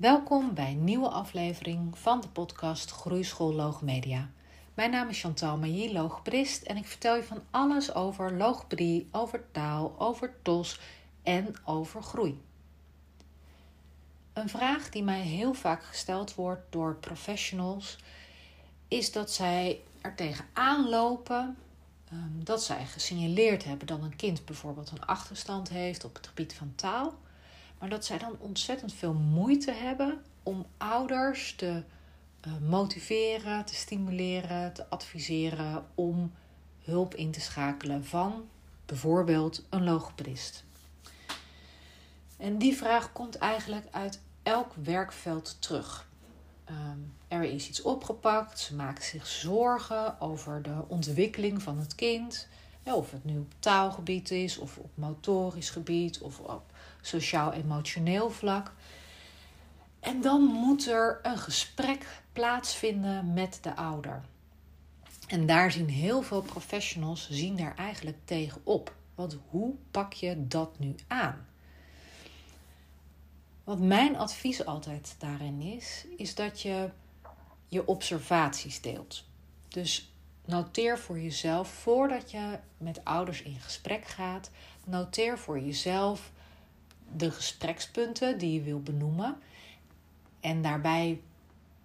Welkom bij een nieuwe aflevering van de podcast Groeischool Logomedia. Mijn naam is Chantal Mailly, logopedist en ik vertel je van alles over logopedie, over taal, over TOS en over groei. Een vraag die mij heel vaak gesteld wordt door professionals is dat zij er tegenaan lopen Ehm, dat zij gesignaleerd hebben dat een kind bijvoorbeeld een achterstand heeft op het gebied van taal. Maar dat zij dan ontzettend veel moeite hebben om ouders te uh, motiveren, te stimuleren, te adviseren om hulp in te schakelen van bijvoorbeeld een logopedist. En die vraag komt eigenlijk uit elk werkveld terug. Ehm, er is iets opgepakt, ze maken zich zorgen over de ontwikkeling van het kind. Of het nu op taalgebied is, of op motorisch gebied, of op sociaal-emotioneel vlak. En dan moet er een gesprek plaatsvinden met de ouder. En daar zien heel veel professionals zien daar eigenlijk tegenop. Want hoe pak je dat nu aan? Wat mijn advies altijd daarin is, is dat je je observaties deelt. Dus noteer voor jezelf, voordat je met ouders in gesprek gaat, noteer voor jezelf de gesprekspunten die je wil benoemen. En daarbij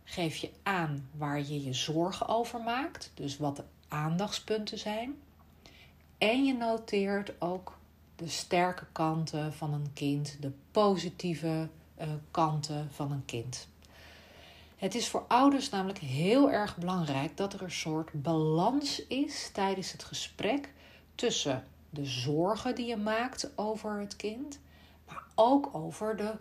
geef je aan waar je je zorgen over maakt, dus wat de aandachtspunten zijn. En je noteert ook de sterke kanten van een kind, de positieve uh, kanten van een kind. Het is voor ouders namelijk heel erg belangrijk dat er een soort balans is tijdens het gesprek tussen de zorgen die je maakt over het kind, maar ook over de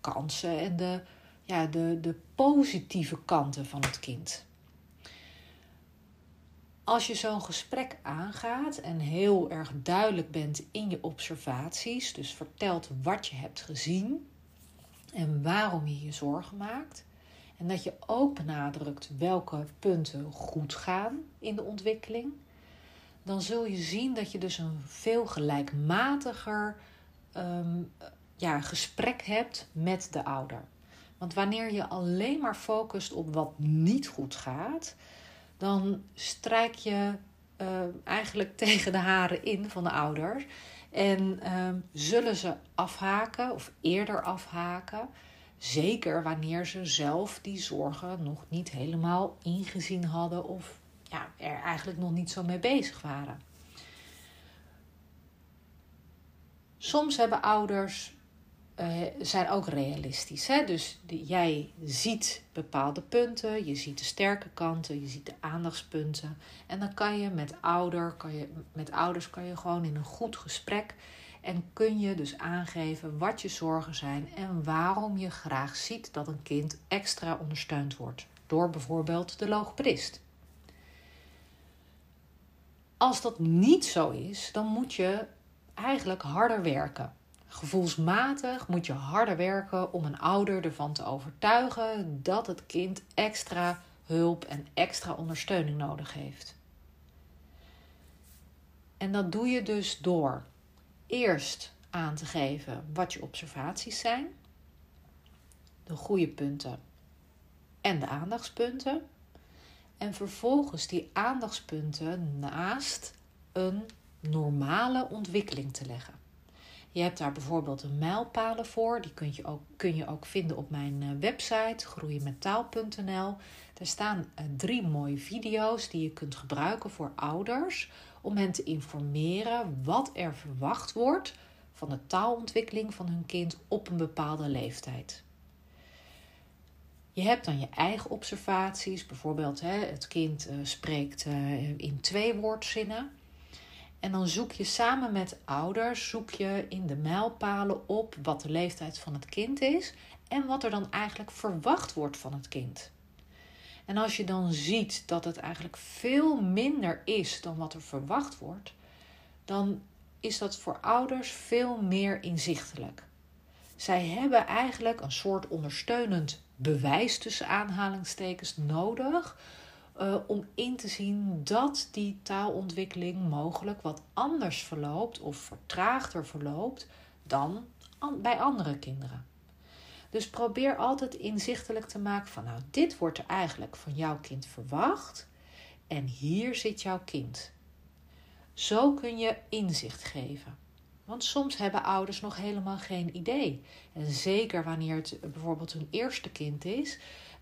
kansen en de, ja, de, de positieve kanten van het kind. Als je zo'n gesprek aangaat en heel erg duidelijk bent in je observaties, dus vertelt wat je hebt gezien en waarom je je zorgen maakt, en dat je ook benadrukt welke punten goed gaan in de ontwikkeling, dan zul je zien dat je dus een veel gelijkmatiger ehm, ja, gesprek hebt met de ouder. Want wanneer je alleen maar focust op wat niet goed gaat, dan strijk je uh, eigenlijk tegen de haren in van de ouders. En uh, zullen ze afhaken of eerder afhaken. Zeker wanneer ze zelf die zorgen nog niet helemaal ingezien hadden of ja, er eigenlijk nog niet zo mee bezig waren. Soms hebben ouders uh, zijn ook realistisch. Hè? Dus jij ziet bepaalde punten, je ziet de sterke kanten, je ziet de aandachtspunten. En dan kan je met, ouder, kan je, met ouders kan je gewoon in een goed gesprek en kun je dus aangeven wat je zorgen zijn en waarom je graag ziet dat een kind extra ondersteund wordt door bijvoorbeeld de logopedist. Als dat niet zo is, dan moet je eigenlijk harder werken. Gevoelsmatig moet je harder werken om een ouder ervan te overtuigen dat het kind extra hulp en extra ondersteuning nodig heeft. En dat doe je dus door eerst aan te geven wat je observaties zijn, de goede punten en de aandachtspunten. En vervolgens die aandachtspunten naast een normale ontwikkeling te leggen. Je hebt daar bijvoorbeeld een mijlpalen voor. Die kun je ook, kun je ook vinden op mijn eh, website groeienmetaal.nl. Daar staan eh, drie mooie video's die je kunt gebruiken voor ouders om hen te informeren wat er verwacht wordt van de taalontwikkeling van hun kind op een bepaalde leeftijd. Je hebt dan je eigen observaties, bijvoorbeeld het kind uh, spreekt uh, in twee woordzinnen. En dan zoek je samen met ouders, zoek je in de mijlpalen op wat de leeftijd van het kind is en wat er dan eigenlijk verwacht wordt van het kind. En als je dan ziet dat het eigenlijk veel minder is dan wat er verwacht wordt, dan is dat voor ouders veel meer inzichtelijk. Zij hebben eigenlijk een soort ondersteunend bewijs tussen aanhalingstekens nodig uh, om in te zien dat die taalontwikkeling mogelijk wat anders verloopt of vertraagder verloopt dan bij andere kinderen. Dus probeer altijd inzichtelijk te maken van, nou, dit wordt er eigenlijk van jouw kind verwacht en hier zit jouw kind. Zo kun je inzicht geven. Want soms hebben ouders nog helemaal geen idee. En zeker wanneer het bijvoorbeeld hun eerste kind is,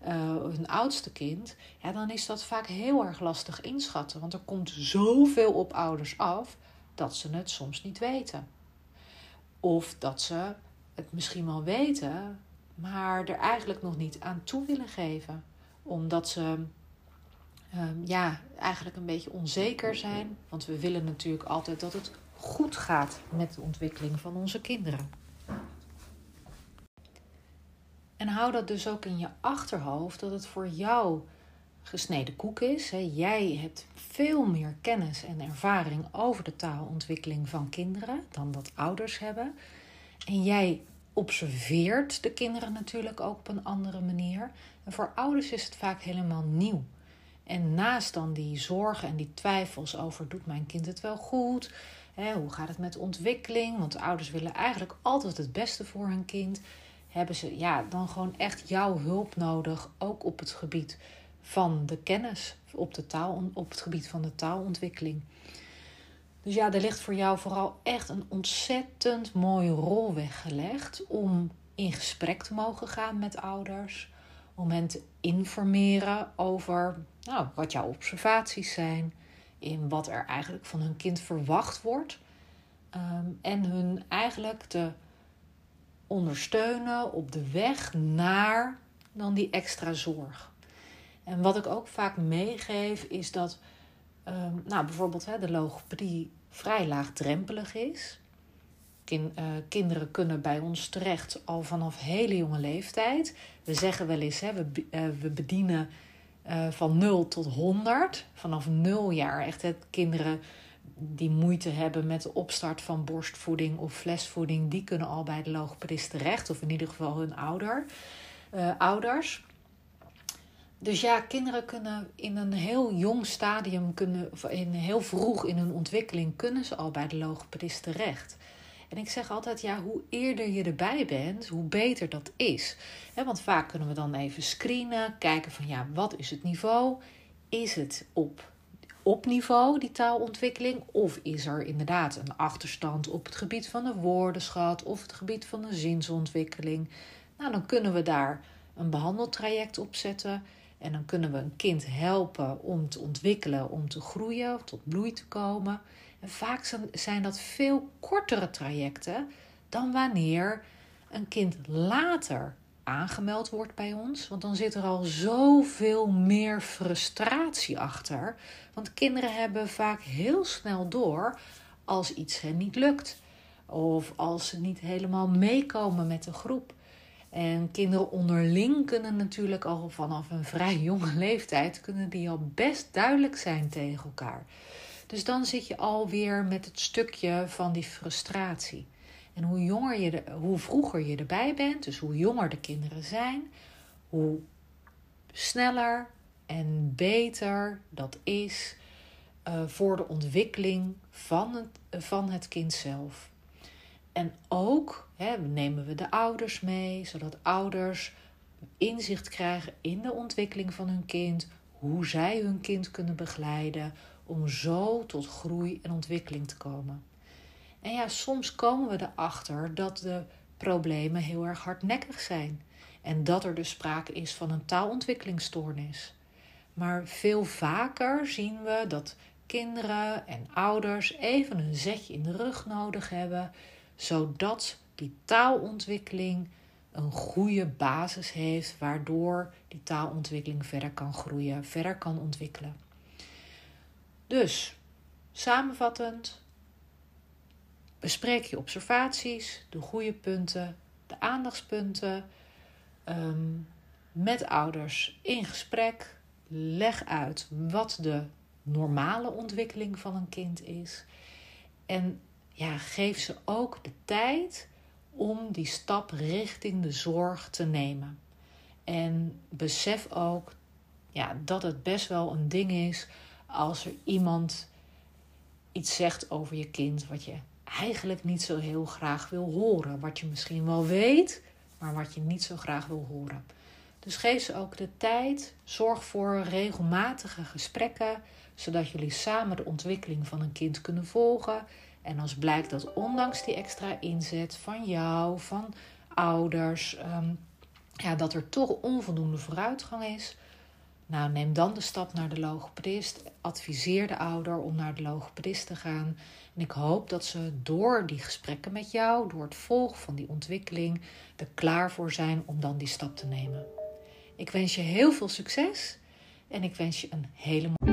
uh, hun oudste kind, ja, dan is dat vaak heel erg lastig inschatten. Want er komt zoveel op ouders af dat ze het soms niet weten. Of dat ze het misschien wel weten, maar er eigenlijk nog niet aan toe willen geven. Omdat ze um, ja, eigenlijk een beetje onzeker zijn. Want we willen natuurlijk altijd dat het goed gaat met de ontwikkeling van onze kinderen. En hou dat dus ook in je achterhoofd dat het voor jou gesneden koek is. Jij hebt veel meer kennis en ervaring over de taalontwikkeling van kinderen dan dat ouders hebben. En jij observeert de kinderen natuurlijk ook op een andere manier. En voor ouders is het vaak helemaal nieuw. En naast dan die zorgen en die twijfels over doet mijn kind het wel goed? Hè, hoe gaat het met ontwikkeling? Want de ouders willen eigenlijk altijd het beste voor hun kind. Hebben ze ja, dan gewoon echt jouw hulp nodig, ook op het gebied van de kennis, op, de taal, op het gebied van de taalontwikkeling. Dus ja, er ligt voor jou vooral echt een ontzettend mooie rol weggelegd om in gesprek te mogen gaan met ouders. Om hen te informeren over nou, wat jouw observaties zijn. In wat er eigenlijk van hun kind verwacht wordt. Ehm, en hun eigenlijk te ondersteunen op de weg naar dan die extra zorg. En wat ik ook vaak meegeef is dat um, nou, bijvoorbeeld hè, de logopedie vrij laagdrempelig is. Uh, kinderen kunnen bij ons terecht al vanaf hele jonge leeftijd. We zeggen wel eens, hè, we, uh, we bedienen uh, van 0 tot 100. Vanaf 0 jaar echt hè, kinderen die moeite hebben met de opstart van borstvoeding of flesvoeding, die kunnen al bij de logopedist terecht, of in ieder geval hun ouder, ouders. Dus ja, kinderen kunnen in een heel jong stadium, kunnen, in heel vroeg in hun ontwikkeling, kunnen ze al bij de logopedist terecht. En ik zeg altijd, ja, hoe eerder je erbij bent, hoe beter dat is. want vaak kunnen we dan even screenen, kijken van ja, wat is het niveau? Is het op, op niveau, die taalontwikkeling? Of is er inderdaad een achterstand op het gebied van de woordenschat of het gebied van de zinsontwikkeling? Nou, dan kunnen we daar een behandeltraject op zetten. En dan kunnen we een kind helpen om te ontwikkelen, om te groeien, tot bloei te komen. En vaak zijn dat veel kortere trajecten dan wanneer een kind later aangemeld wordt bij ons. Want dan zit er al zoveel meer frustratie achter. Want kinderen hebben vaak heel snel door als iets hen niet lukt. Of als ze niet helemaal meekomen met de groep. En kinderen onderling kunnen natuurlijk al vanaf een vrij jonge leeftijd kunnen die al best duidelijk zijn tegen elkaar. Dus dan zit je alweer met het stukje van die frustratie. En hoe, jonger je hoe vroeger je erbij bent, dus hoe jonger de kinderen zijn, hoe sneller en beter dat is uh, voor de ontwikkeling van het, van het kind zelf. En ook hè, nemen we de ouders mee, zodat ouders inzicht krijgen in de ontwikkeling van hun kind, hoe zij hun kind kunnen begeleiden om zo tot groei en ontwikkeling te komen. En ja, soms komen we erachter dat de problemen heel erg hardnekkig zijn en dat er dus sprake is van een taalontwikkelingsstoornis. Maar veel vaker zien we dat kinderen en ouders even een zetje in de rug nodig hebben zodat die taalontwikkeling een goede basis heeft, waardoor die taalontwikkeling verder kan groeien, verder kan ontwikkelen. Dus, samenvattend, bespreek je observaties, de goede punten, de aandachtspunten, ehm, met ouders in gesprek. Leg uit wat de normale ontwikkeling van een kind is. En ja, geef ze ook de tijd om die stap richting de zorg te nemen. En besef ook ja, dat het best wel een ding is als er iemand iets zegt over je kind wat je eigenlijk niet zo heel graag wil horen. Wat je misschien wel weet, maar wat je niet zo graag wil horen. Dus geef ze ook de tijd. Zorg voor regelmatige gesprekken, zodat jullie samen de ontwikkeling van een kind kunnen volgen. En als blijkt dat ondanks die extra inzet van jou, van ouders, ehm, ja, dat er toch onvoldoende vooruitgang is, nou, neem dan de stap naar de logopedist. Adviseer de ouder om naar de logopedist te gaan. En ik hoop dat ze door die gesprekken met jou, door het volgen van die ontwikkeling, er klaar voor zijn om dan die stap te nemen. Ik wens je heel veel succes en ik wens je een hele mooie.